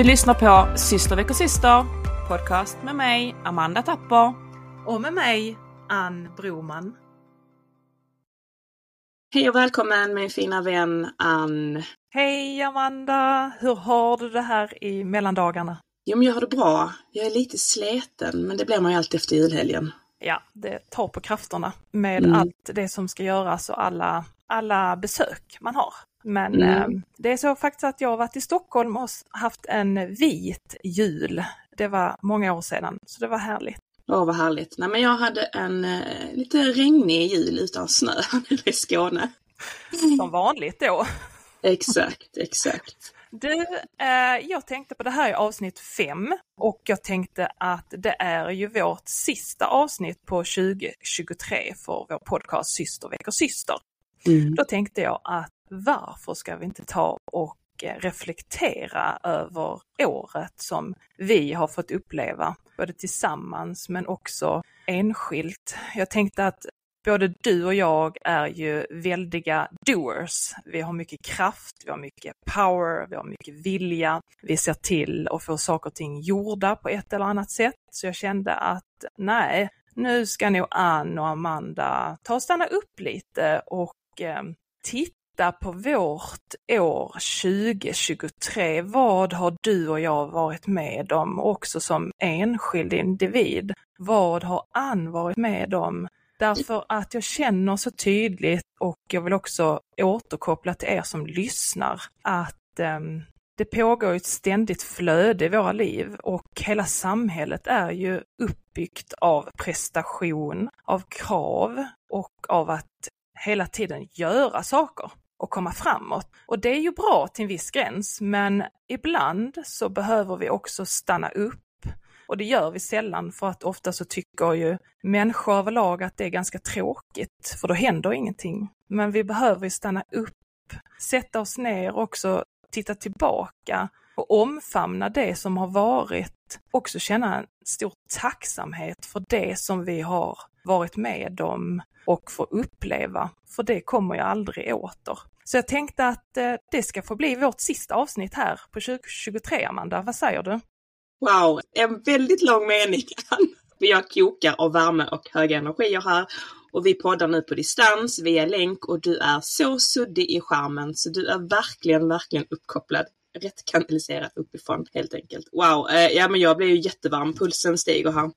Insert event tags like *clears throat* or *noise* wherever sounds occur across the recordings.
Du lyssnar på Syster veckor syster, podcast med mig, Amanda Tapper. Och med mig, Ann Broman. Hej och välkommen min fina vän Ann. Hej Amanda! Hur har du det här i mellandagarna? Jo men jag har det bra. Jag är lite sleten men det blir man ju alltid efter julhelgen. Ja, det tar på krafterna med Mm. allt det som ska göras och alla, alla besök man har. Men Mm. eh, det är så faktiskt att jag har varit i Stockholm och haft en vit jul. Det var många år sedan, så det var härligt. Åh vad härligt. Nej men jag hade en eh, lite regnig jul utan snö nere *laughs* i Skåne. Som vanligt då. Exakt, exakt. Du, eh, jag tänkte på det här i avsnitt fem och jag tänkte att det är ju vårt sista avsnitt på 2023 för vår podcast Syster veckor syster. Mm. Då tänkte jag att varför ska vi inte ta och eh, reflektera över året som vi har fått uppleva, både tillsammans men också enskilt. Jag tänkte att både du och jag är ju väldiga doers. Vi har mycket kraft, vi har mycket power, vi har mycket vilja. Vi ser till att få saker och ting gjorda på ett eller annat sätt. Så jag kände att nej, nu ska nog Ann och Amanda ta och stanna upp lite och eh, titta på vårt år 2023. Vad har du och jag varit med om också som enskild individ? Vad har Ann varit med om? Därför att jag känner så tydligt och jag vill också återkoppla till er som lyssnar att ehm, det pågår ett ständigt flöde i våra liv och hela samhället är ju uppbyggt av prestation, av krav och av att hela tiden göra saker och komma framåt. Och det är ju bra till en viss gräns, men ibland så behöver vi också stanna upp. Och det gör vi sällan för att ofta så tycker ju människor överlag att det är ganska tråkigt, för då händer ingenting. Men vi behöver ju stanna upp, sätta oss ner och också titta tillbaka och omfamna det som har varit. Också känna en stor tacksamhet för det som vi har varit med om och få uppleva, för det kommer jag aldrig åter. Så jag tänkte att eh, det ska få bli vårt sista avsnitt här på 2023, Amanda. Vad säger du? Wow, en väldigt lång mening. Jag *laughs* Vi har kokar av värme och höga energier här. Och vi poddar nu på distans via länk och du är så suddig i skärmen så du är verkligen, verkligen uppkopplad. Rätt kanaliserat uppifrån helt enkelt. Wow, eh, ja men jag blir ju jättevarm, pulsen stiger här.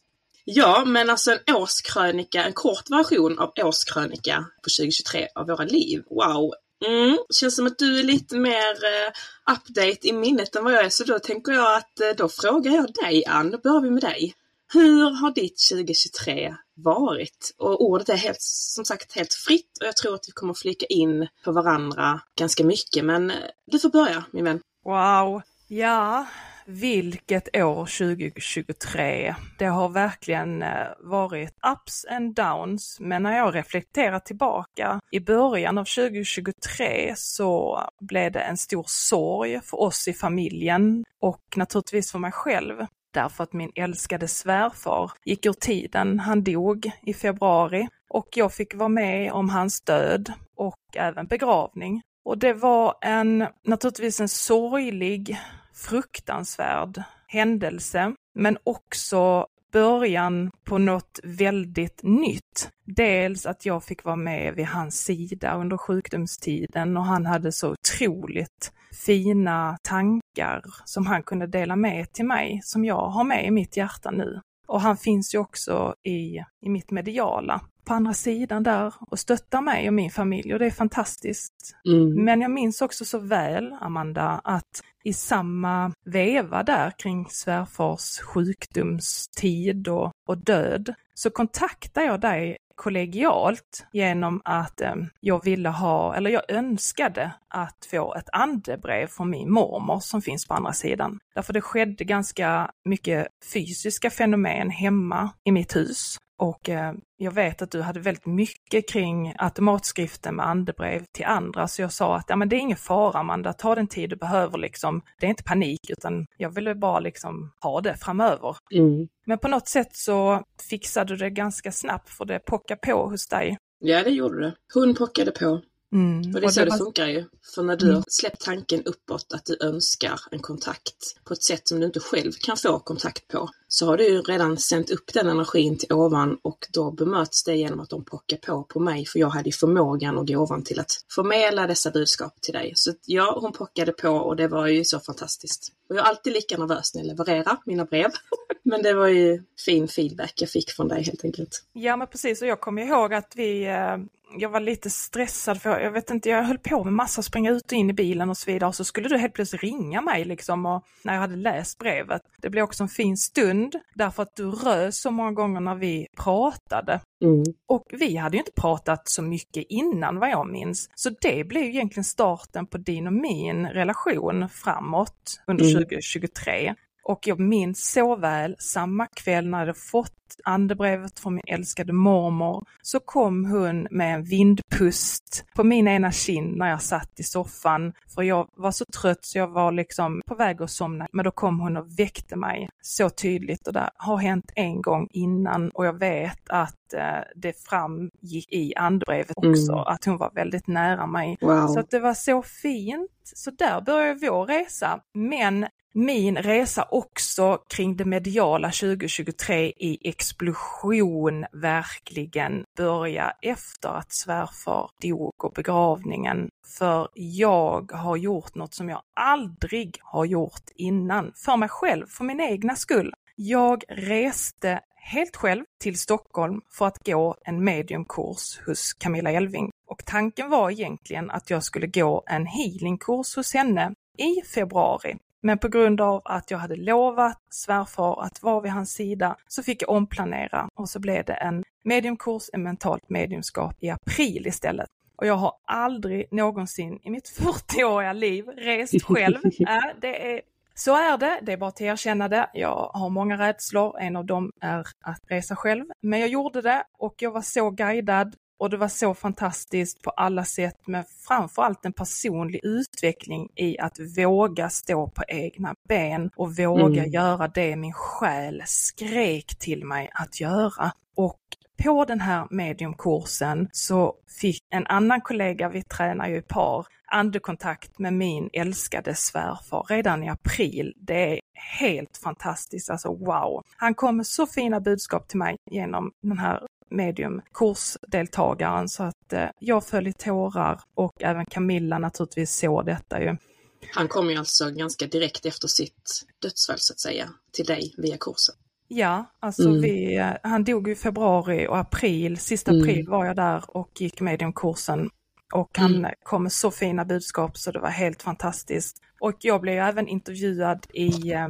Ja, men alltså en årskrönika, en kort version av årskrönika på 2023 av våra liv. Wow! Mm. Känns som att du är lite mer uh, update i minnet än vad jag är, så då tänker jag att uh, då frågar jag dig Ann, då börjar vi med dig. Hur har ditt 2023 varit? Och ordet är helt, som sagt helt fritt och jag tror att vi kommer flika in på varandra ganska mycket, men eh, du får börja min vän. Wow! Ja, vilket år 2023. Det har verkligen eh, varit ups and downs, men när jag reflekterar tillbaka i början av 2023 så blev det en stor sorg för oss i familjen och naturligtvis för mig själv. Därför att min älskade svärfar gick ur tiden. Han dog i februari och jag fick vara med om hans död och även begravning. Och det var en, naturligtvis en sorglig, fruktansvärd händelse, men också början på något väldigt nytt. Dels att jag fick vara med vid hans sida under sjukdomstiden och han hade så otroligt fina tankar som han kunde dela med till mig, som jag har med i mitt hjärta nu. Och han finns ju också i, i mitt mediala på andra sidan där och stöttar mig och min familj och det är fantastiskt. Mm. Men jag minns också så väl, Amanda, att i samma veva där kring svärfars sjukdomstid och, och död så kontaktade jag dig kollegialt genom att eh, jag ville ha, eller jag önskade att få ett andebrev från min mormor som finns på andra sidan. Därför det skedde ganska mycket fysiska fenomen hemma i mitt hus. Och eh, jag vet att du hade väldigt mycket kring automatskriften med andebrev till andra, så jag sa att ja, men det är ingen fara Amanda, ta den tid du behöver liksom. Det är inte panik, utan jag ville bara liksom ha det framöver. Mm. Men på något sätt så fixade du det ganska snabbt för det pockar på hos dig. Ja, det gjorde det. Hon pockade på. Mm. Och det är Och så det det var- funkar ju. För när du Mm. släppt tanken uppåt att du önskar en kontakt på ett sätt som du inte själv kan få kontakt på, så har du ju redan sänt upp den energin till ovan och då bemöts det genom att de pockar på på mig, för jag hade ju förmågan och gåvan till att förmedla dessa budskap till dig. Så ja, hon pockade på och det var ju så fantastiskt. Och jag är alltid lika nervös när jag levererar mina brev. *laughs* Men det var ju fin feedback jag fick från dig helt enkelt. Ja men precis, och jag kommer ihåg att vi, eh, jag var lite stressad för jag vet inte, jag höll på med massa, springa ut och in i bilen och så vidare. Och så skulle du helt plötsligt ringa mig liksom och när jag hade läst brevet. Det blev också en fin stund därför att du rös så många gånger när vi pratade. Mm. Och vi hade ju inte pratat så mycket innan vad jag minns. Så det blev egentligen starten på din och min relation framåt under Mm. 2023. Och jag minns så väl samma kväll när jag hade fått andebrevet från min älskade mormor så kom hon med en vindpust på min ena kind när jag satt i soffan. För jag var så trött så jag var liksom på väg att somna. Men då kom hon och väckte mig så tydligt och det har hänt en gång innan och jag vet att eh, det framgick i andebrevet också Mm. att hon var väldigt nära mig. Wow. Så att det var så fint. Så där började vår resa. Men min resa också kring det mediala 2023 i explosion verkligen börja efter att svärfar dog och begravningen. För jag har gjort något som jag aldrig har gjort innan. För mig själv, för min egna skull. Jag reste helt själv till Stockholm för att gå en mediumkurs hos Camilla Elving. Och tanken var egentligen att jag skulle gå en healingkurs hos henne i februari. Men på grund av att jag hade lovat svärfar att vara vid hans sida så fick jag omplanera och så blev det en mediumkurs, en mentalt mediumskap i april istället. Och jag har aldrig någonsin i mitt 40-åriga liv rest själv. *laughs* Äh, det är så är det, det är bara att erkänna det. Jag har många rädslor, en av dem är att resa själv. Men jag gjorde det och jag var så guidad och det var så fantastiskt på alla sätt med framförallt en personlig utveckling i att våga stå på egna ben och våga Mm. göra det min själ skrek till mig att göra. Och på den här mediumkursen så fick en annan kollega, vi tränar ju i par, andekontakt med min älskade svärfar redan i april. Det är helt fantastiskt, alltså wow. Han kom med så fina budskap till mig genom den här mediumkursdeltagaren så att eh, jag föll i tårar och även Camilla naturligtvis såg detta ju. Han kom ju alltså ganska direkt efter sitt dödsfall så att säga, till dig via kursen. Ja, alltså Mm. vi, eh, han dog i februari och april, sista Mm. april var jag där och gick mediumkursen. Och han Mm. kom med så fina budskap så det var helt fantastiskt. Och jag blev ju även intervjuad i eh,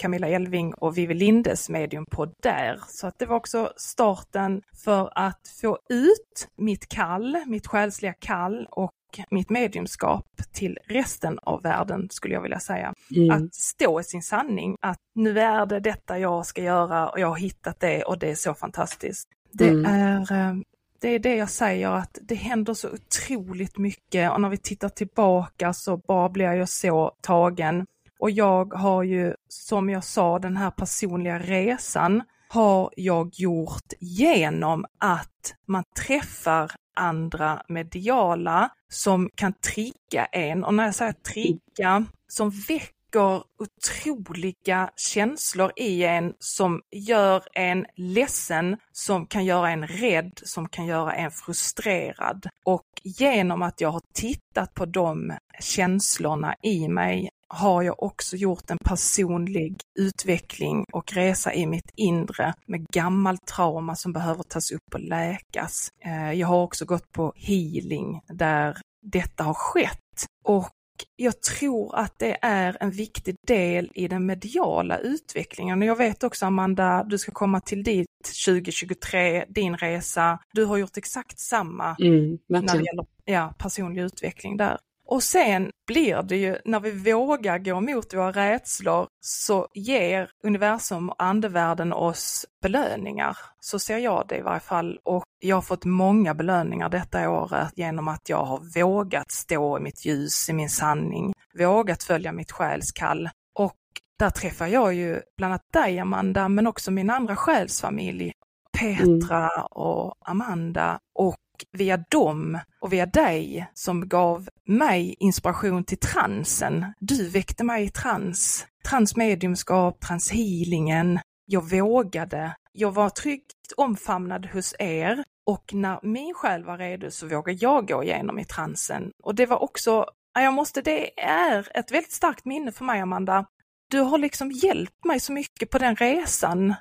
Camilla Elving och Vivi Lindes mediumpodd där. Så att det var också starten för att få ut mitt kall, mitt själsliga kall och mitt mediumskap till resten av världen skulle jag vilja säga att stå i sin sanning, att nu är det detta jag ska göra och jag har hittat det och det är så fantastiskt. Det Mm. är eh, det är det jag säger att det händer så otroligt mycket och när vi tittar tillbaka så bara blir jag så tagen. Och jag har ju, som jag sa, den här personliga resan har jag gjort genom att man träffar andra mediala som kan trigga en. Och när jag säger trigga, som väcker otroliga känslor i en som gör en ledsen, som kan göra en rädd, som kan göra en frustrerad. Och genom att jag har tittat på de känslorna i mig har jag också gjort en personlig utveckling och resa i mitt inre med gammalt trauma som behöver tas upp och läkas. Eh, Jag har också gått på healing där detta har skett och jag tror att det är en viktig del i den mediala utvecklingen. Och jag vet också Amanda, du ska komma till ditt 2023, din resa. Du har gjort exakt samma Mm, när det gäller ja, personlig utveckling där. Och sen blir det ju, när vi vågar gå emot våra rädslor, så ger universum och andevärlden oss belöningar. Så ser jag det i varje fall. Och jag har fått många belöningar detta året genom att jag har vågat stå i mitt ljus, i min sanning, vågat följa mitt själskall. Och där träffar jag ju bland annat dig Amanda, men också min andra själsfamilj Petra och Amanda och via dem och via dig som gav mig inspiration till transen. Du väckte mig i trans, transmediumskap, transhealingen. Jag vågade. Jag var tryggt omfamnad hos er och när min själ var redo så vågade jag gå igenom i transen. Och det var också, jag måste, det är ett väldigt starkt minne för mig Amanda. Du har liksom hjälpt mig så mycket på den resan.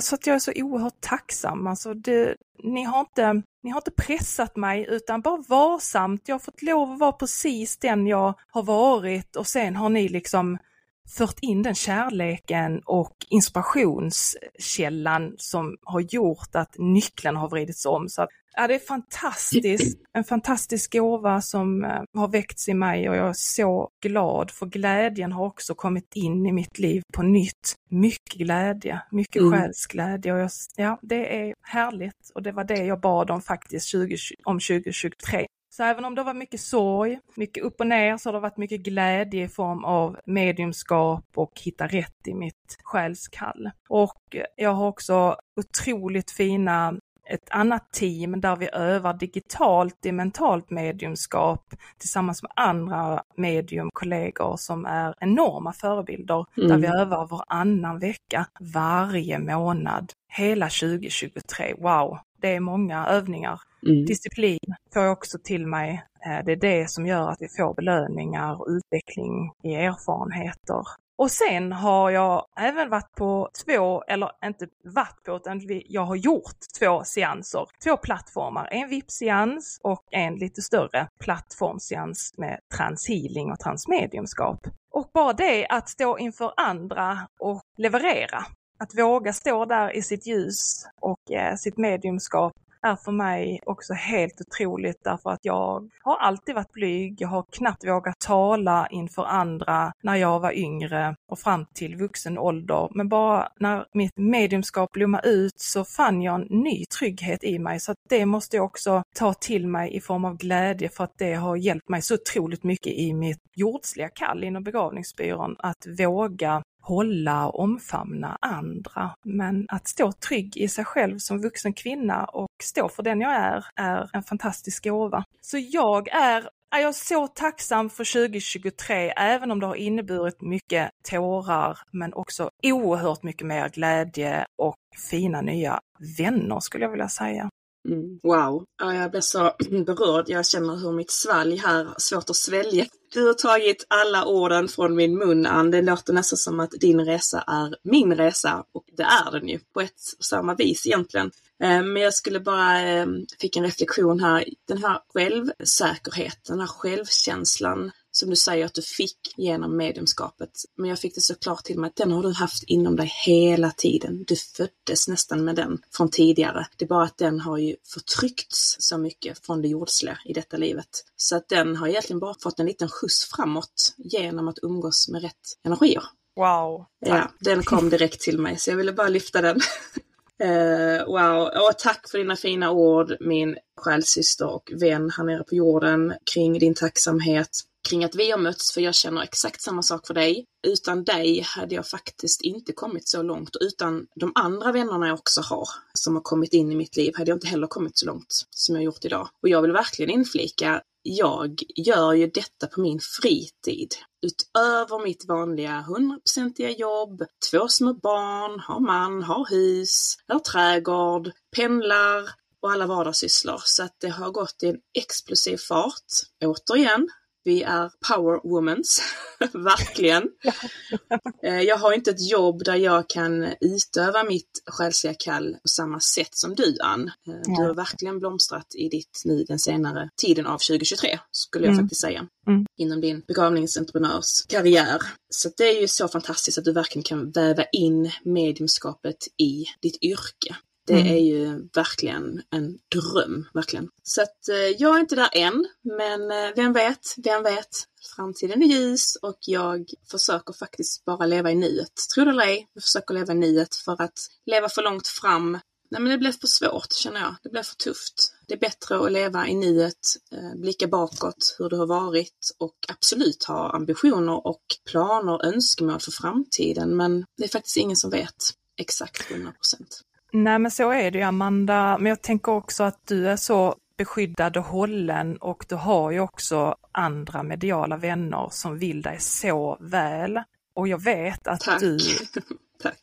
Så att jag är så oerhört tacksam. Alltså det, ni, har inte, ni har inte pressat mig utan bara varsamt. Jag har fått lov att vara precis den jag har varit och sen har ni liksom fört in den kärleken och inspirationskällan som har gjort att nyckeln har vridits om. Så att, ja, det är fantastiskt, en fantastisk gåva som uh, har väckts i mig och jag är så glad för glädjen har också kommit in i mitt liv på nytt. Mycket glädje, mycket mm. själsglädje och jag, ja, det är härligt och det var det jag bad om faktiskt 20, om 2023. Så även om det varit mycket sorg, mycket upp och ner, så har det varit mycket glädje i form av mediumskap och hitta rätt i mitt själskall. Och jag har också otroligt fina ett annat team där vi övar digitalt i mentalt mediumskap tillsammans med andra mediumkollegor som är enorma förebilder mm. där vi övar varannan vecka varje månad hela 2023. Wow, det är många övningar. Mm. Disciplin får jag också till mig. Eh, det är det som gör att vi får belöningar och utveckling i erfarenheter. Och sen har jag även varit på två, eller inte varit på, utan jag har gjort två seanser, två plattformar. En VIP-seans och en lite större plattformseans med transhealing och transmediumskap. Och bara det att stå inför andra och leverera, att våga stå där i sitt ljus och eh, sitt mediumskap är för mig också helt otroligt därför att jag har alltid varit blyg. Jag har knappt vågat tala inför andra när jag var yngre och fram till vuxen ålder. Men bara när mitt mediumskap blommade ut så fann jag en ny trygghet i mig så att det måste jag också ta till mig i form av glädje för att det har hjälpt mig så otroligt mycket i mitt jordsliga kall inom begravningsbyrån att våga hålla och omfamna andra. Men att stå trygg i sig själv som vuxen kvinna och stå för den jag är, är en fantastisk gåva. Så jag är är jag så tacksam för 2023, även om det har inneburit mycket tårar, men också oerhört mycket mer glädje och fina nya vänner skulle jag vilja säga. Mm. Wow, ja, jag blir så *clears throat* berörd. Jag känner hur mitt svalg här svårt att svälja. Du har tagit alla orden från min mun, Ann. Det låter nästan som att din resa är min resa och det är den ju på ett och samma vis egentligen. Eh, men jag skulle bara, eh, fick en reflektion här, den här självsäkerheten, den här självkänslan som du säger att du fick genom mediumskapet. Men jag fick det såklart till mig att den har du haft inom dig hela tiden. Du föddes nästan med den från tidigare. Det är bara att den har ju förtryckts så mycket från det jordsliga i detta livet. Så att den har egentligen bara fått en liten skjuts framåt genom att umgås med rätt energier. Wow! Ja, den kom direkt till mig så jag ville bara lyfta den. Uh, *laughs* wow, och tack för dina fina ord min själssyster och vän här nere på jorden kring din tacksamhet kring att vi har mötts, för jag känner exakt samma sak för dig. Utan dig hade jag faktiskt inte kommit så långt utan de andra vännerna jag också har som har kommit in i mitt liv hade jag inte heller kommit så långt som jag gjort idag. Och jag vill verkligen inflika jag gör ju detta på min fritid. Utöver mitt vanliga hundraprocentiga jobb, två små barn, har man, har hus, har trädgård, pendlar och alla vardagssysslor. Så att det har gått i en explosiv fart. Återigen, vi är power womans, *laughs* verkligen. Eh, jag har inte ett jobb där jag kan utöva mitt själsliga kall på samma sätt som du Ann. Eh, du har verkligen blomstrat i ditt nu den senare tiden av 2023, skulle jag mm. faktiskt säga. Mm. Inom din begravningsentreprenörskarriär. Så det är ju så fantastiskt att du verkligen kan väva in mediumskapet i ditt yrke. Det mm. är ju verkligen en dröm, verkligen. Så att eh, jag är inte där än, men eh, vem vet, vem vet? Framtiden är ljus och jag försöker faktiskt bara leva i nuet. Tror det eller ej, jag försöker leva i nuet för att leva för långt fram Nej men det blir för svårt känner jag. Det blir för tufft. Det är bättre att leva i nuet, eh, blicka bakåt hur det har varit och absolut ha ambitioner och planer och önskemål för framtiden. Men det är faktiskt ingen som vet exakt 100 procent. Nej men så är det ju Amanda, men jag tänker också att du är så beskyddad och hållen och du har ju också andra mediala vänner som vill dig så väl. Och jag vet att Tack. du *laughs* Tack.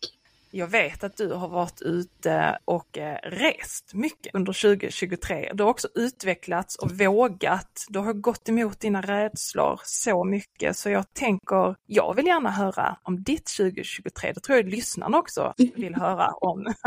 Jag vet att du har varit ute och eh, rest mycket under 2023. Du har också utvecklats och vågat. Du har gått emot dina rädslor så mycket så jag tänker, jag vill gärna höra om ditt 2023. Det tror jag lyssnarna också vill höra om. *laughs*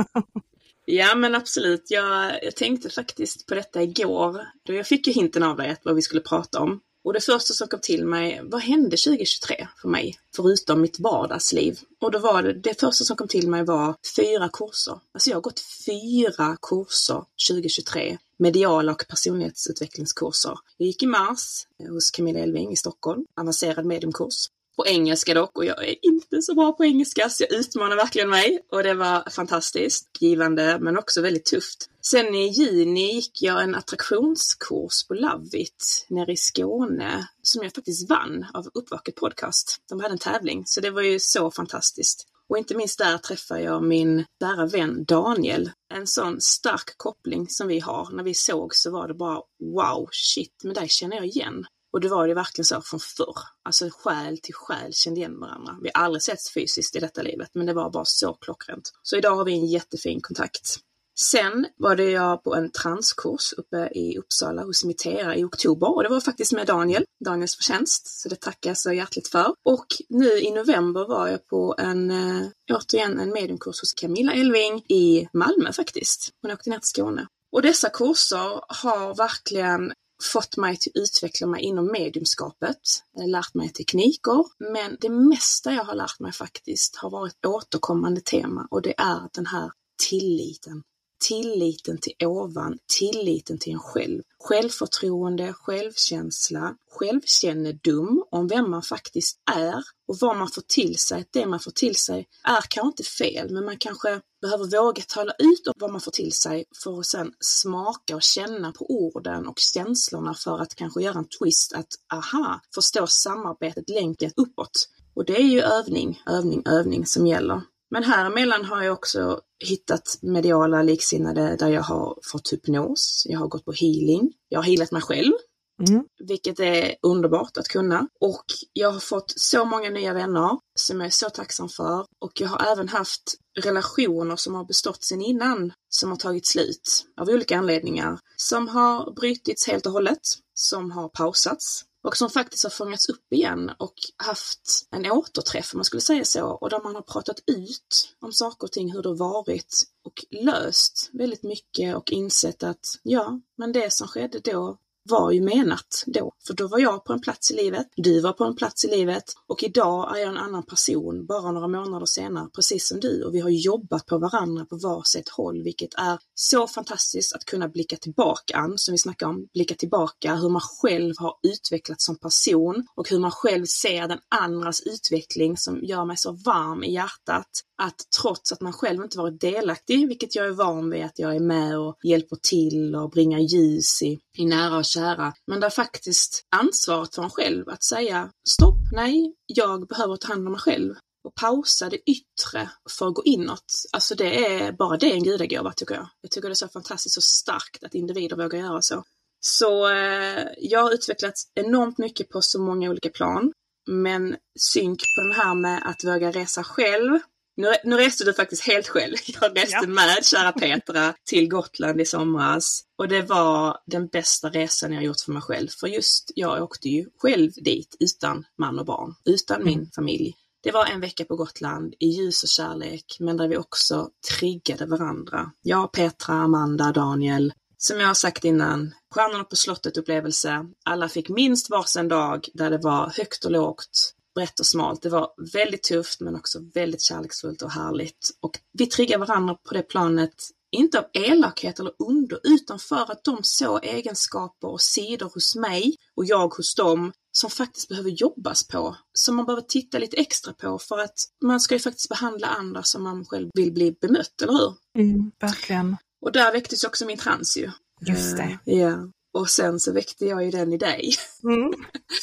Ja men absolut, jag, jag tänkte faktiskt på detta igår. Då jag fick ju hinten av dig att vad vi skulle prata om. Och det första som kom till mig, vad hände 2023 för mig? Förutom mitt vardagsliv. Och då var det, det första som kom till mig var fyra kurser. Alltså jag har gått fyra kurser 2023. Mediala och personlighetsutvecklingskurser. Jag gick i mars eh, hos Camilla Elving i Stockholm, avancerad mediumkurs på engelska dock och jag är inte så bra på engelska så jag utmanar verkligen mig och det var fantastiskt givande men också väldigt tufft. Sen i juni gick jag en attraktionskurs på Lovit nere i Skåne som jag faktiskt vann av Uppvaket Podcast. De hade en tävling så det var ju så fantastiskt. Och inte minst där träffade jag min nära vän Daniel. En sån stark koppling som vi har. När vi såg så var det bara wow, shit, men dig känner jag igen. Och det var ju verkligen så från förr. Alltså själ till själ kände igen varandra. Vi har aldrig setts fysiskt i detta livet, men det var bara så klockrent. Så idag har vi en jättefin kontakt. Sen var det jag på en transkurs uppe i Uppsala hos Mitera i oktober och det var faktiskt med Daniel, Daniels förtjänst, så det tackar jag så hjärtligt för. Och nu i november var jag på en, eh, återigen en mediumkurs hos Camilla Elving i Malmö faktiskt. Hon åkte ner till Skåne. Och dessa kurser har verkligen fått mig till att utveckla mig inom mediumskapet, eh, lärt mig tekniker, men det mesta jag har lärt mig faktiskt har varit återkommande tema och det är den här tilliten. Tilliten till ovan, tilliten till en själv. Självförtroende, självkänsla, självkännedom om vem man faktiskt är och vad man får till sig. Det man får till sig är kanske inte fel, men man kanske behöver våga tala ut om vad man får till sig för att sen smaka och känna på orden och känslorna för att kanske göra en twist att aha, förstå samarbetet, längre uppåt. Och det är ju övning, övning, övning som gäller. Men här emellan har jag också hittat mediala liksinnade där jag har fått hypnos, jag har gått på healing, jag har healat mig själv, mm. vilket är underbart att kunna. Och jag har fått så många nya vänner som jag är så tacksam för. Och jag har även haft relationer som har bestått sedan innan som har tagit slut av olika anledningar. Som har brutits helt och hållet, som har pausats och som faktiskt har fångats upp igen och haft en återträff, om man skulle säga så, och där man har pratat ut om saker och ting, hur det har varit och löst väldigt mycket och insett att ja, men det som skedde då var ju menat då. För då var jag på en plats i livet, du var på en plats i livet och idag är jag en annan person bara några månader senare, precis som du. Och vi har jobbat på varandra på varsitt håll, vilket är så fantastiskt att kunna blicka tillbaka, som vi snackade om, blicka tillbaka hur man själv har utvecklats som person och hur man själv ser den andras utveckling som gör mig så varm i hjärtat att trots att man själv inte varit delaktig, vilket jag är van vid att jag är med och hjälper till och bringar ljus i, i nära och kära, men där faktiskt ansvaret för en själv att säga stopp, nej, jag behöver ta hand om mig själv och pausa det yttre för att gå inåt. Alltså det är bara det en gudagåva tycker jag. Jag tycker det är så fantastiskt och starkt att individer vågar göra så. Så eh, jag har utvecklats enormt mycket på så många olika plan. Men synk på den här med att våga resa själv nu, nu reste du faktiskt helt själv. *laughs* Jag reste ja. med kära Petra till Gotland i somras och det var den bästa resan jag gjort för mig själv. För just jag åkte ju själv dit utan man och barn, utan mm. min familj. Det var en vecka på Gotland i ljus och kärlek, men där vi också triggade varandra. Jag, Petra, Amanda, Daniel. Som jag har sagt innan, Stjärnorna på slottet upplevelse. Alla fick minst varsin dag där det var högt och lågt, brett och smalt. Det var väldigt tufft men också väldigt kärleksfullt och härligt. Och vi triggar varandra på det planet, inte av elakhet eller under, utan för att de såg egenskaper och sidor hos mig och jag hos dem som faktiskt behöver jobbas på, som man behöver titta lite extra på för att man ska ju faktiskt behandla andra som man själv vill bli bemött, eller hur? Mm, verkligen. Och där väcktes också min trans ju. Just det. Uh, ja. Och sen så väckte jag ju den i dig. Mm.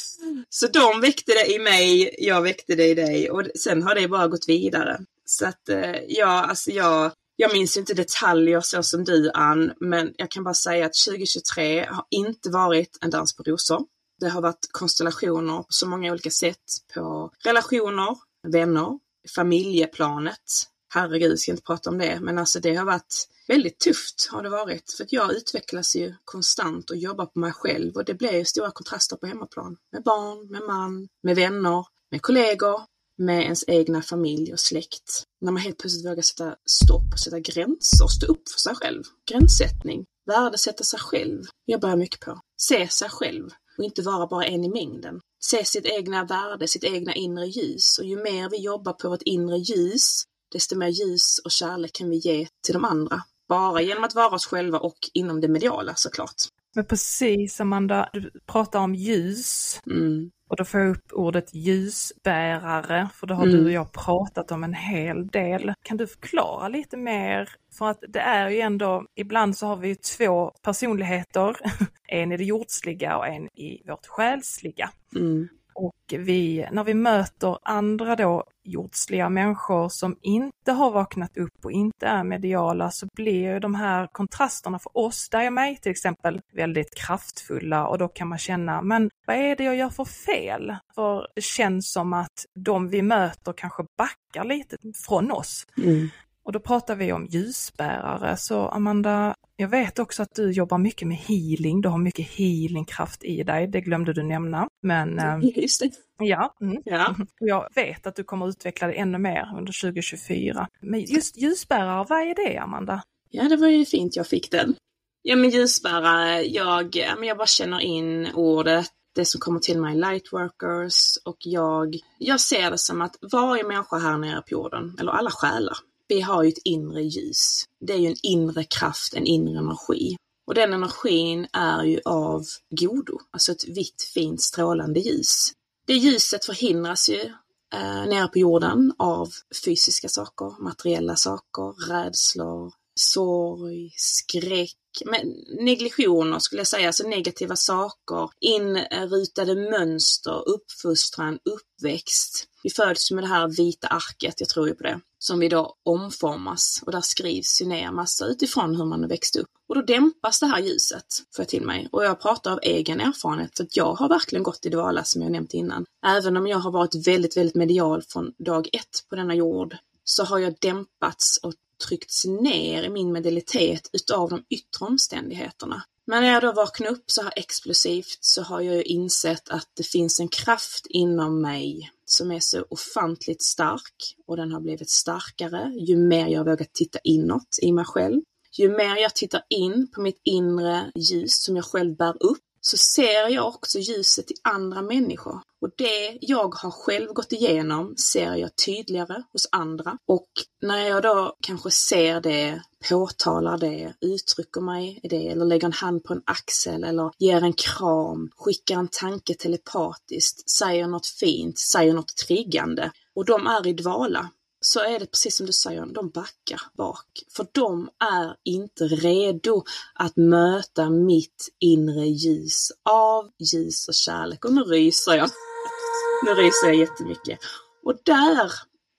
*laughs* så de väckte det i mig, jag väckte det i dig och sen har det bara gått vidare. Så att eh, ja, alltså jag, Jag minns inte detaljer så som du Ann, men jag kan bara säga att 2023 har inte varit en dans på rosor. Det har varit konstellationer på så många olika sätt på relationer, vänner, familjeplanet. Herregud, jag ska inte prata om det, men alltså det har varit väldigt tufft har det varit. För att jag utvecklas ju konstant och jobbar på mig själv och det blir ju stora kontraster på hemmaplan. Med barn, med man, med vänner, med kollegor, med ens egna familj och släkt. När man helt plötsligt vågar sätta stopp och sätta gränser, stå upp för sig själv. Gränssättning, värdesätta sig själv, jobbar jag mycket på. Se sig själv och inte vara bara en i mängden. Se sitt egna värde, sitt egna inre ljus och ju mer vi jobbar på vårt inre ljus, desto mer ljus och kärlek kan vi ge till de andra. Bara genom att vara oss själva och inom det mediala såklart. Men precis Amanda, du pratar om ljus. Mm. Och då får jag upp ordet ljusbärare, för det har Mm. du och jag pratat om en hel del. Kan du förklara lite mer? För att det är ju ändå, ibland så har vi ju två personligheter, *laughs* en i det jordsliga och en i vårt själsliga. Mm. Och vi, när vi möter andra då jordsliga människor som inte har vaknat upp och inte är mediala så blir de här kontrasterna för oss, där är mig till exempel, väldigt kraftfulla och då kan man känna, men vad är det jag gör för fel? För det känns som att de vi möter kanske backar lite från oss. Mm. Och då pratar vi om ljusbärare. Så Amanda, jag vet också att du jobbar mycket med healing. Du har mycket healingkraft i dig. Det glömde du nämna. Men eh, Just det. ja, mm. Ja. *laughs* Jag vet att du kommer utveckla det ännu mer under 2024. Men just ljusbärare, vad är det Amanda? ja, det var ju fint jag fick den. Ja, men ljusbärare, jag, jag bara känner in ordet, det som kommer till mig, lightworkers, och jag, jag ser det som att varje människa här nere på jorden, eller alla själar, vi har ju ett inre ljus. Det är ju en inre kraft, en inre energi. Och den energin är ju av godo, alltså ett vitt, fint, strålande ljus. Det ljuset förhindras ju eh, nere på jorden av fysiska saker, materiella saker, rädslor, sorg, skräck, men negligationer skulle jag säga, alltså negativa saker, inrutade mönster, uppfostran, uppväxt. Vi föds med det här vita arket, jag tror ju på det, som vi då omformas och där skrivs ju ner massa utifrån hur man växt upp. Och då dämpas det här ljuset, får jag till mig. Och jag pratar av egen erfarenhet, för att jag har verkligen gått i dvala som jag nämnt innan. Även om jag har varit väldigt, väldigt medial från dag ett på denna jord, så har jag dämpats och tryckts ner i min medialitet utav de yttre omständigheterna. Men när jag då vaknar upp så här explosivt så har jag ju insett att det finns en kraft inom mig som är så ofantligt stark och den har blivit starkare ju mer jag vågat titta inåt i mig själv. Ju mer jag tittar in på mitt inre ljus som jag själv bär upp så ser jag också ljuset i andra människor. Och det jag har själv gått igenom ser jag tydligare hos andra. Och när jag då kanske ser det, påtalar det, uttrycker mig i det, eller lägger en hand på en axel, eller ger en kram, skickar en tanke telepatiskt, säger något fint, säger något triggande, och de är i dvala, så är det precis som du säger, de backar bak. För de är inte redo att möta mitt inre ljus av ljus och kärlek. Och nu ryser jag. Nu ryser jag jättemycket. Och där,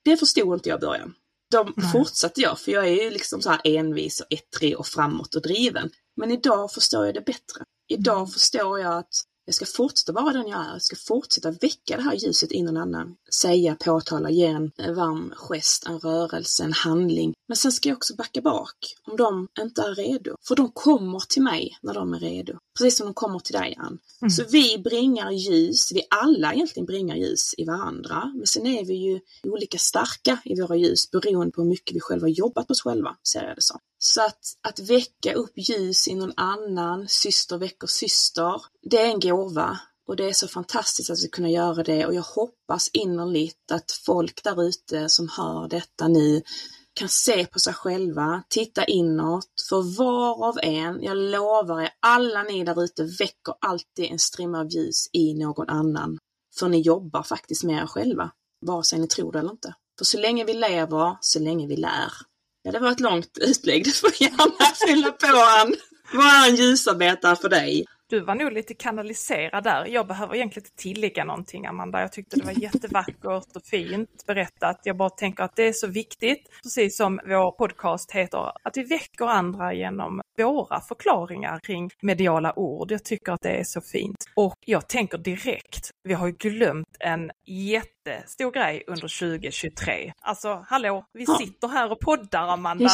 det förstod inte jag i början. De Nej. fortsatte jag, för jag är ju liksom så här envis och ettrig och framåt och driven. Men idag förstår jag det bättre. Idag förstår jag att jag ska fortsätta vara den jag är. Jag ska fortsätta väcka det här ljuset in någon annan. Säga, påtala, ge en varm gest, en rörelse, en handling. Men sen ska jag också backa bak om de inte är redo. För de kommer till mig när de är redo. Precis som de kommer till dig, Ann. Mm. Så vi bringar ljus, vi alla egentligen bringar ljus i varandra. Men sen är vi ju olika starka i våra ljus beroende på hur mycket vi själva har jobbat på oss själva, ser jag det som. Så att, att väcka upp ljus i någon annan, syster väcker syster, det är en gåva. Och det är så fantastiskt att vi kunna göra det och jag hoppas innerligt att folk där ute som hör detta nu kan se på sig själva, titta inåt, för var av en, jag lovar er, alla ni där ute väcker alltid en strimma av ljus i någon annan. För ni jobbar faktiskt med er själva, vare sig ni tror det eller inte. För så länge vi lever, så länge vi lär. Ja, det var ett långt utlägg, du får gärna fylla på en. Vad är en ljusarbetare för dig? du var nog lite kanaliserad där. Jag behöver egentligen inte tillägga någonting Amanda. Jag tyckte det var jättevackert och fint berättat. Jag bara tänker att det är så viktigt, precis som vår podcast heter, att vi väcker andra genom våra förklaringar kring mediala ord. Jag tycker att det är så fint. Och jag tänker direkt, vi har ju glömt en jättestor grej under 2023. Alltså hallå, vi sitter här och poddar Amanda.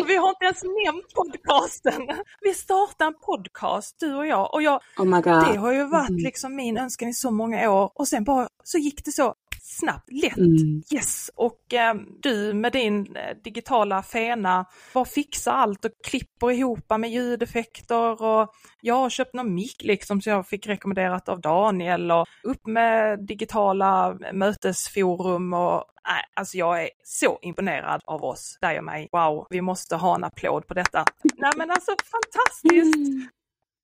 Och vi har inte ens nämnt podcasten. Vi startar en podcast, du och jag. Och jag, Oh my god. det har ju varit Mm. liksom min önskan i så många år och sen bara så gick det så snabbt, lätt. Mm. Yes, och eh, du med din eh, digitala fena bara fixar allt och klipper ihop med ljudeffekter och jag har köpt någon mick liksom som jag fick rekommenderat av Daniel och upp med digitala mötesforum och nej, alltså jag är så imponerad av oss, dig och mig. Wow, vi måste ha en applåd på detta. Nej men alltså fantastiskt! Mm.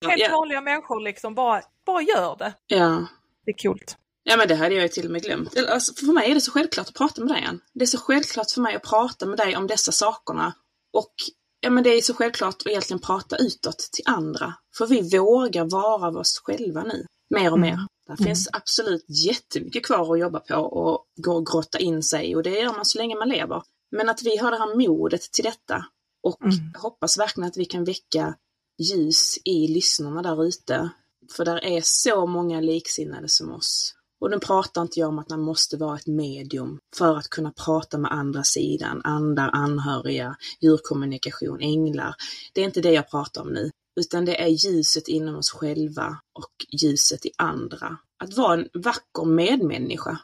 Helt Ja, vanliga människor liksom bara, bara gör det. ja. Det är coolt. Ja men det hade jag ju till och med glömt. Alltså, för mig är det så självklart att prata med dig Ann. Det är så självklart för mig att prata med dig om dessa sakerna. Och ja, men det är så självklart att egentligen prata utåt till andra. För vi vågar vara oss själva nu. Mer och Mm. mer. Det finns absolut jättemycket kvar att jobba på och gå och grotta in sig och det gör man så länge man lever. Men att vi har det här modet till detta och Mm. hoppas verkligen att vi kan väcka ljus i lyssnarna där ute. För där är så många liksinnade som oss. Och nu pratar inte jag om att man måste vara ett medium för att kunna prata med andra sidan, andra anhöriga, djurkommunikation, änglar. Det är inte det jag pratar om nu, utan det är ljuset inom oss själva och ljuset i andra. Att vara en vacker medmänniska.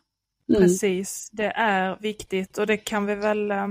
Mm. Precis, det är viktigt och det kan vi väl eh,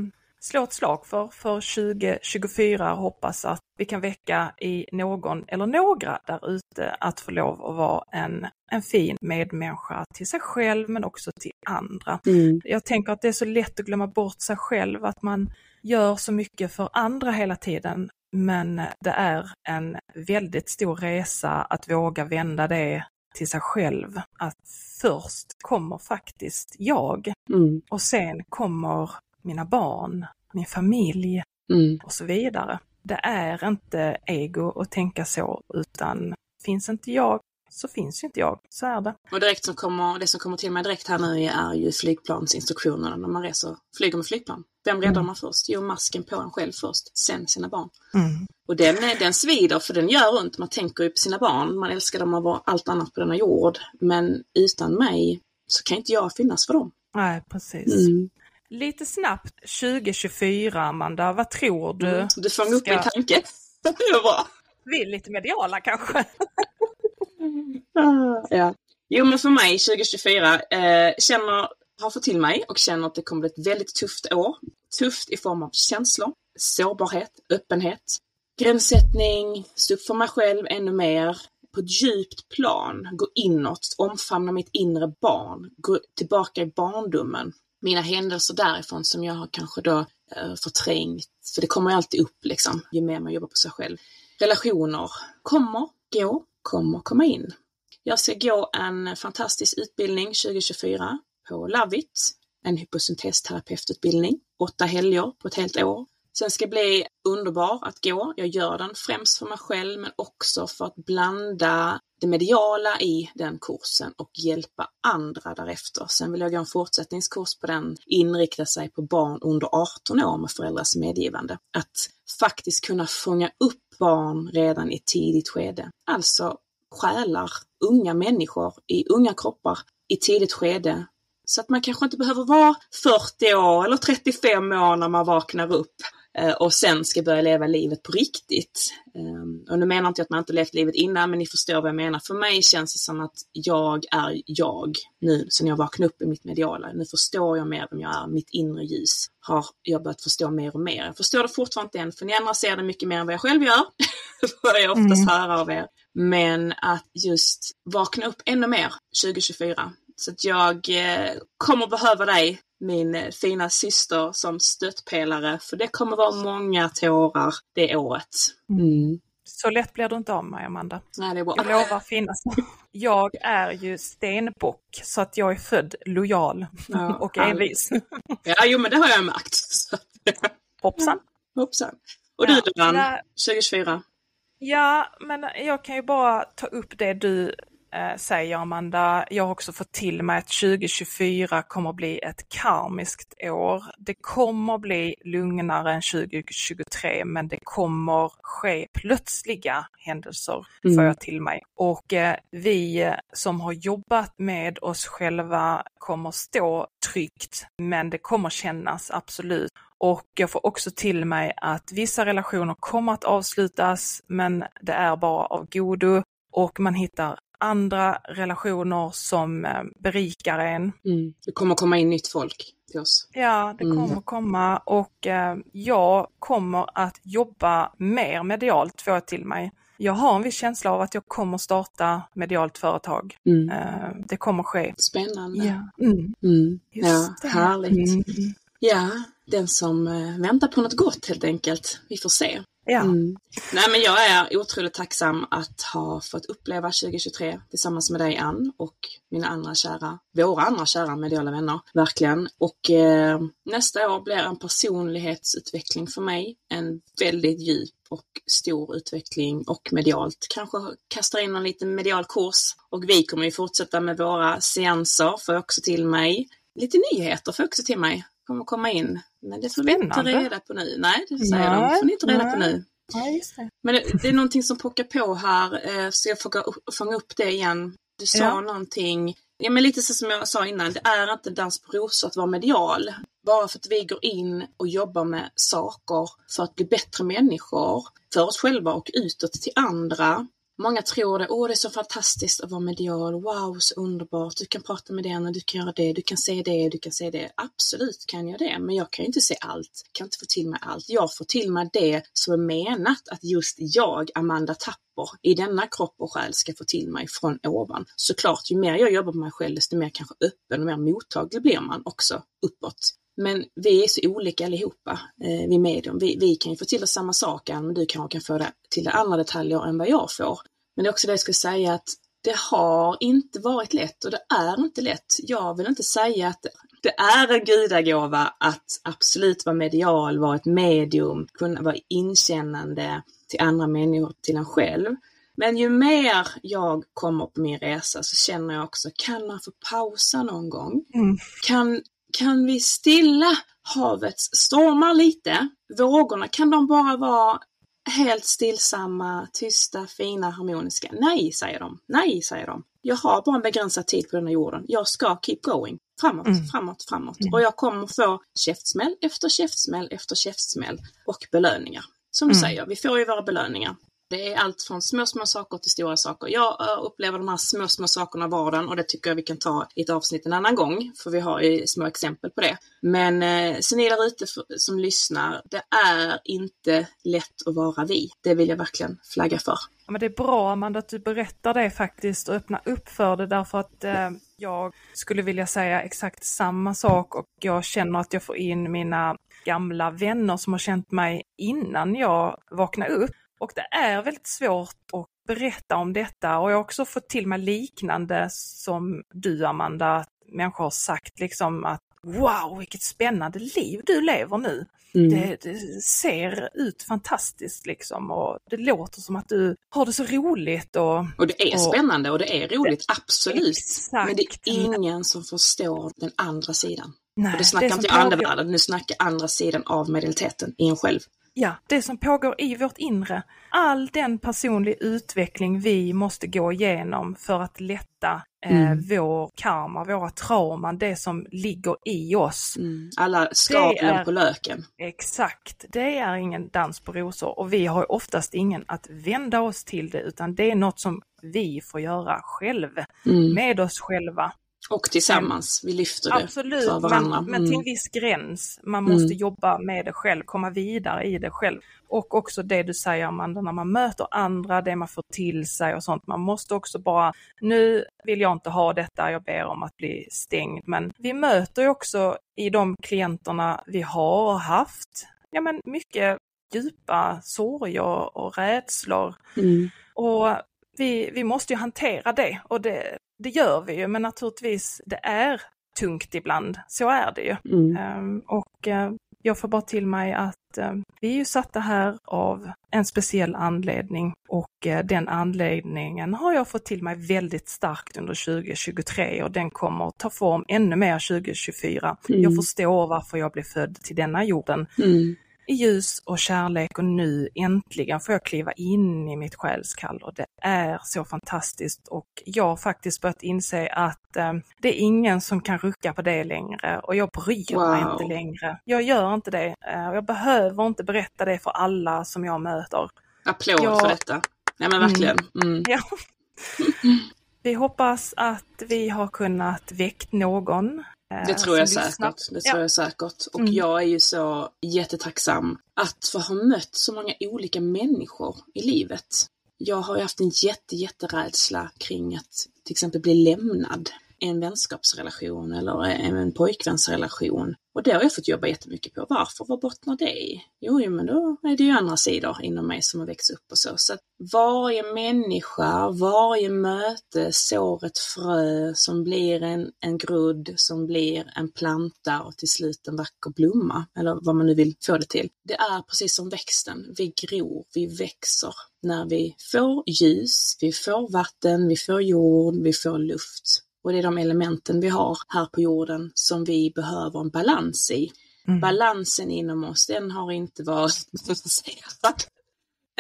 slå ett slag för, för 2024 och hoppas att vi kan väcka i någon eller några där ute att få lov att vara en, en fin medmänniska till sig själv men också till andra. Mm. Jag tänker att det är så lätt att glömma bort sig själv, att man gör så mycket för andra hela tiden. Men det är en väldigt stor resa att våga vända det till sig själv. Att först kommer faktiskt jag Mm. och sen kommer mina barn, min familj Mm. och så vidare. Det är inte ego att tänka så, utan finns inte jag så finns ju inte jag. Så är det. Och direkt som kommer, det som kommer till mig direkt här nu är ju flygplansinstruktionerna när man reser, flyger med flygplan. Vem räddar Mm. man först? Jo, masken på en själv först, sen sina barn. Mm. Och den, den svider för den gör ont. Man tänker ju på sina barn, man älskar dem över allt annat på denna jord. Men utan mig så kan inte jag finnas för dem. Nej, precis. Mm. Lite snabbt 2024, Amanda, vad tror du? Mm. Du fångade upp ska- min tanke. *laughs* det var bra. Vi är lite mediala kanske? *laughs* Ja. Jo, men för mig 2024 eh, känner, har fått till mig och känner att det kommer bli ett väldigt tufft år. Tufft i form av känslor, sårbarhet, öppenhet, gränssättning, stå upp för mig själv ännu mer, på ett djupt plan, gå inåt, omfamna mitt inre barn, gå tillbaka i barndomen. Mina händelser därifrån som jag har kanske då eh, förträngt, för det kommer ju alltid upp liksom, ju mer man jobbar på sig själv. Relationer kommer, gå, kommer komma in. Jag ska gå en fantastisk utbildning 2024 på Lovit, en hyposyntesterapeututbildning, åtta helger på ett helt år. Sen ska bli underbar att gå. Jag gör den främst för mig själv men också för att blanda det mediala i den kursen och hjälpa andra därefter. Sen vill jag gå en fortsättningskurs på den, inrikta sig på barn under 18 år med föräldrars medgivande. Att faktiskt kunna fånga upp barn redan i ett tidigt skede. Alltså själar, unga människor i unga kroppar i tidigt skede. Så att man kanske inte behöver vara 40 år eller 35 år när man vaknar upp och sen ska börja leva livet på riktigt. Ehm, Och nu menar inte jag att man inte levt livet innan, men ni förstår vad jag menar. För mig känns det som att jag är jag nu sen jag vaknade upp i mitt mediala. Nu förstår jag mer vem jag är, mitt inre ljus har jag börjat förstå mer och mer. Jag förstår det fortfarande inte än, för ni andra ser det mycket mer än vad jag själv gör. *laughs* får jag oftast Mm. höra av er. Men att just vakna upp ännu mer 2024. Så att jag eh, kommer behöva dig, min eh, fina syster, som stöttpelare. För det kommer vara många tårar det året. Mm. Så lätt blir du inte av mig, Amanda. Nej, det är bra. Jag lovar finnas. *laughs* Jag är ju stenbock, så att jag är född lojal Ja, *laughs* och envis. Ja, jo men det har jag märkt. Så, *laughs* Hoppsan. Hoppsan. Och Ja, du nej. 2024? Ja, men jag kan ju bara ta upp det du eh, säger Amanda. Jag har också fått till mig att 2024 kommer bli ett karmiskt år. Det kommer bli lugnare än 2023 men det kommer ske plötsliga händelser Mm. får jag till mig. Och eh, vi som har jobbat med oss själva kommer stå tryggt men det kommer kännas absolut. Och jag får också till mig att vissa relationer kommer att avslutas men det är bara av godo och man hittar andra relationer som eh, berikar en. Mm. Det kommer komma in nytt folk till oss. Ja, det Mm. kommer komma och eh, jag kommer att jobba mer medialt får jag till mig. Jag har en viss känsla av att jag kommer starta medialt företag. Mm. Eh, det kommer ske. Spännande. Ja, mm, Mm. Ja, det. härligt. Mm. Ja, den som väntar på något gott helt enkelt. Vi får se. Ja, Mm. Nej, men jag är otroligt tacksam att ha fått uppleva 2023 tillsammans med dig Ann och mina andra kära, våra andra kära mediala vänner, verkligen. Och eh, nästa år blir en personlighetsutveckling för mig, en väldigt djup och stor utveckling och medialt. Kanske kastar in en liten medial kurs och vi kommer ju fortsätta med våra seanser, får jag också till mig. Lite nyheter får jag också till mig, kommer komma in. Men det får vi inte reda på nu. Nej, det säger de. Nej, får ni inte reda på nej. nu. ja just det. Men det, det är någonting som pockar på här, eh, så jag får fånga upp det igen. Du sa Ja. någonting, ja men lite så som jag sa innan, det är inte dans på rosor att vara medial. Bara för att vi går in och jobbar med saker för att bli bättre människor, för oss själva och utåt till andra. Många tror det, åh det är så fantastiskt att vara medial, wow så underbart, du kan prata med den och du kan göra det, du kan se det, du kan se det. Absolut kan jag det, men jag kan ju inte se allt, kan inte få till mig allt. Jag får till mig det som är menat att just jag, Amanda Tapper, i denna kropp och själ ska få till mig från ovan. Såklart, ju mer jag jobbar på mig själv, desto mer kanske öppen och mer mottaglig blir man också uppåt. Men vi är så olika allihopa, eh, vi medium. Vi, vi kan ju få till oss samma sak, men du kanske kan få det till andra detaljer än vad jag får. Men det är också det jag skulle säga att det har inte varit lätt och det är inte lätt. Jag vill inte säga att det är en gudagåva att absolut vara medial, vara ett medium, kunna vara inkännande till andra människor, till en själv. Men ju mer jag kommer på min resa så känner jag också, kan man få pausa någon gång? Mm. Kan, kan vi stilla havets stormar lite? Vågorna, kan de bara vara helt stillsamma, tysta, fina, harmoniska? Nej, säger de. Nej, säger de. Jag har bara en begränsad tid på denna jorden. Jag ska keep going. Framåt, Mm. framåt, framåt. Mm. Och jag kommer få käftsmäll efter käftsmäll efter käftsmäll och belöningar. Som du Mm. säger, vi får ju våra belöningar. Det är allt från små, små saker till stora saker. Jag eh, upplever de här små, små sakerna i vardagen och det tycker jag vi kan ta i ett avsnitt en annan gång, för vi har ju små exempel på det. Men eh, så ni där ute som lyssnar, det är inte lätt att vara vi. Det vill jag verkligen flagga för. Ja, men det är bra Amanda att du berättar det faktiskt och öppnar upp för det därför att eh, jag skulle vilja säga exakt samma sak och jag känner att jag får in mina gamla vänner som har känt mig innan jag vaknade upp. Och det är väldigt svårt att berätta om detta och jag har också fått till mig liknande som du Amanda, att människor har sagt liksom att wow vilket spännande liv du lever nu. Mm. Det, det ser ut fantastiskt liksom och det låter som att du har det så roligt och Och det är Och- spännande och det är roligt, absolut. Exakt. Men det är ingen som förstår den andra sidan. nej, Och det snackar som inte jag pågår- andevärlden, nu snackar andra sidan av medialiteten i en själv. Ja, det som pågår i vårt inre. All den personlig utveckling vi måste gå igenom för att lätta eh, Mm. vår karma, våra trauman, det som ligger i oss. Mm. Alla skavlen på löken. Exakt, det är ingen dans på rosor och vi har oftast ingen att vända oss till det utan det är något som vi får göra själv, Mm. med oss själva. Och tillsammans, vi lyfter det Absolut, för varandra. men, men till en Mm. viss gräns. Man måste Mm. jobba med det själv, komma vidare i det själv. Och också det du säger Amanda, när man möter andra, det man får till sig och sånt. Man måste också bara, nu vill jag inte ha detta, jag ber om att bli stängd. Men vi möter ju också i de klienterna vi har haft, ja men mycket djupa sorger och rädslor. Mm. Och vi, vi måste ju hantera det och det, det gör vi ju, men naturligtvis det är tungt ibland. Så är det ju. Mm. Ehm, och eh, jag får bara till mig att eh, vi är ju satta här av en speciell anledning och eh, den anledningen har jag fått till mig väldigt starkt under 2023 och den kommer att ta form ännu mer 2024. Mm. Jag förstår varför jag blev född till denna jorden Mm. I ljus och kärlek och nu äntligen får jag kliva in i mitt själskall och det är så fantastiskt och jag har faktiskt börjat inse att eh, det är ingen som kan rucka på det längre och jag bryr mig Wow. inte längre. Jag gör inte det eh, och jag behöver inte berätta det för alla som jag möter. Applåd Ja. för detta. Nej men verkligen. Mm. Ja. *laughs* Vi hoppas att vi har kunnat väckt någon. Eh, Det tror jag säkert. Det tror Ja. jag säkert. Och Mm. jag är ju så jättetacksam att få ha mött så många olika människor i livet. Jag har ju haft en jätte, jätterädsla kring att till exempel bli lämnad en vänskapsrelation eller en pojkvänsrelation. Och det har jag fått jobba jättemycket på. Varför? Vad bottnar det i? Jo, jo, men då är det ju andra sidor inom mig som har växt upp och så. Så att varje människa, varje möte sår ett frö som blir en, en grodd, som blir en planta och till slut en vacker blomma, eller vad man nu vill få det till. Det är precis som växten. Vi gror, vi växer när vi får ljus, vi får vatten, vi får jord, vi får luft. Och det är de elementen vi har här på jorden som vi behöver en balans i. Mm. Balansen inom oss, den har inte varit *laughs* balanserad.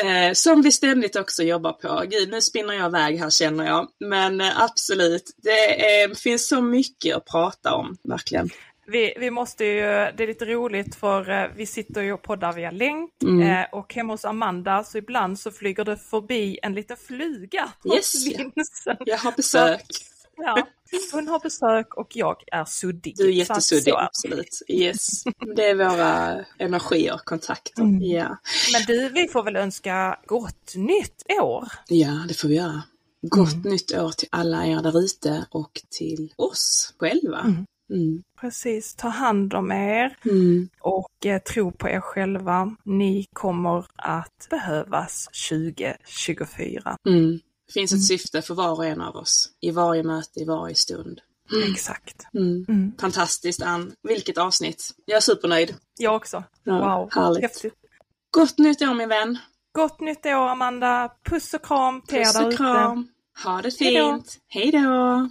Eh, som vi ständigt också jobbar på. Gud, nu spinner jag iväg här känner jag. Men eh, absolut, det eh, finns så mycket att prata om, verkligen. Vi, vi måste ju, det är lite roligt för eh, vi sitter ju och poddar via länk Mm. och hemma hos Amanda så ibland så flyger det förbi en liten fluga Yes. Jag har besök. Ja, *laughs* hon har besök och jag är suddig. Du är jättesuddig, så- absolut. Yes. Det är våra energier, kontakter. Mm. Ja. Men du, vi får väl önska gott nytt år. ja, det får vi göra. Gott Mm. nytt år till alla er där ute och till oss själva. Mm. Mm. Precis, ta hand om er Mm. och eh, tro på er själva. Ni kommer att behövas 2024. Mm. Det finns ett Mm. syfte för var och en av oss. I varje möte, i varje stund. Exakt. Mm. Mm. Fantastiskt Ann. Vilket avsnitt. Jag är supernöjd. Jag också. Ja, Wow, härligt. häftigt. Gott nytt år min vän. Gott nytt år Amanda! Puss och kram till Puss och kram. Ha det fint. Hej då.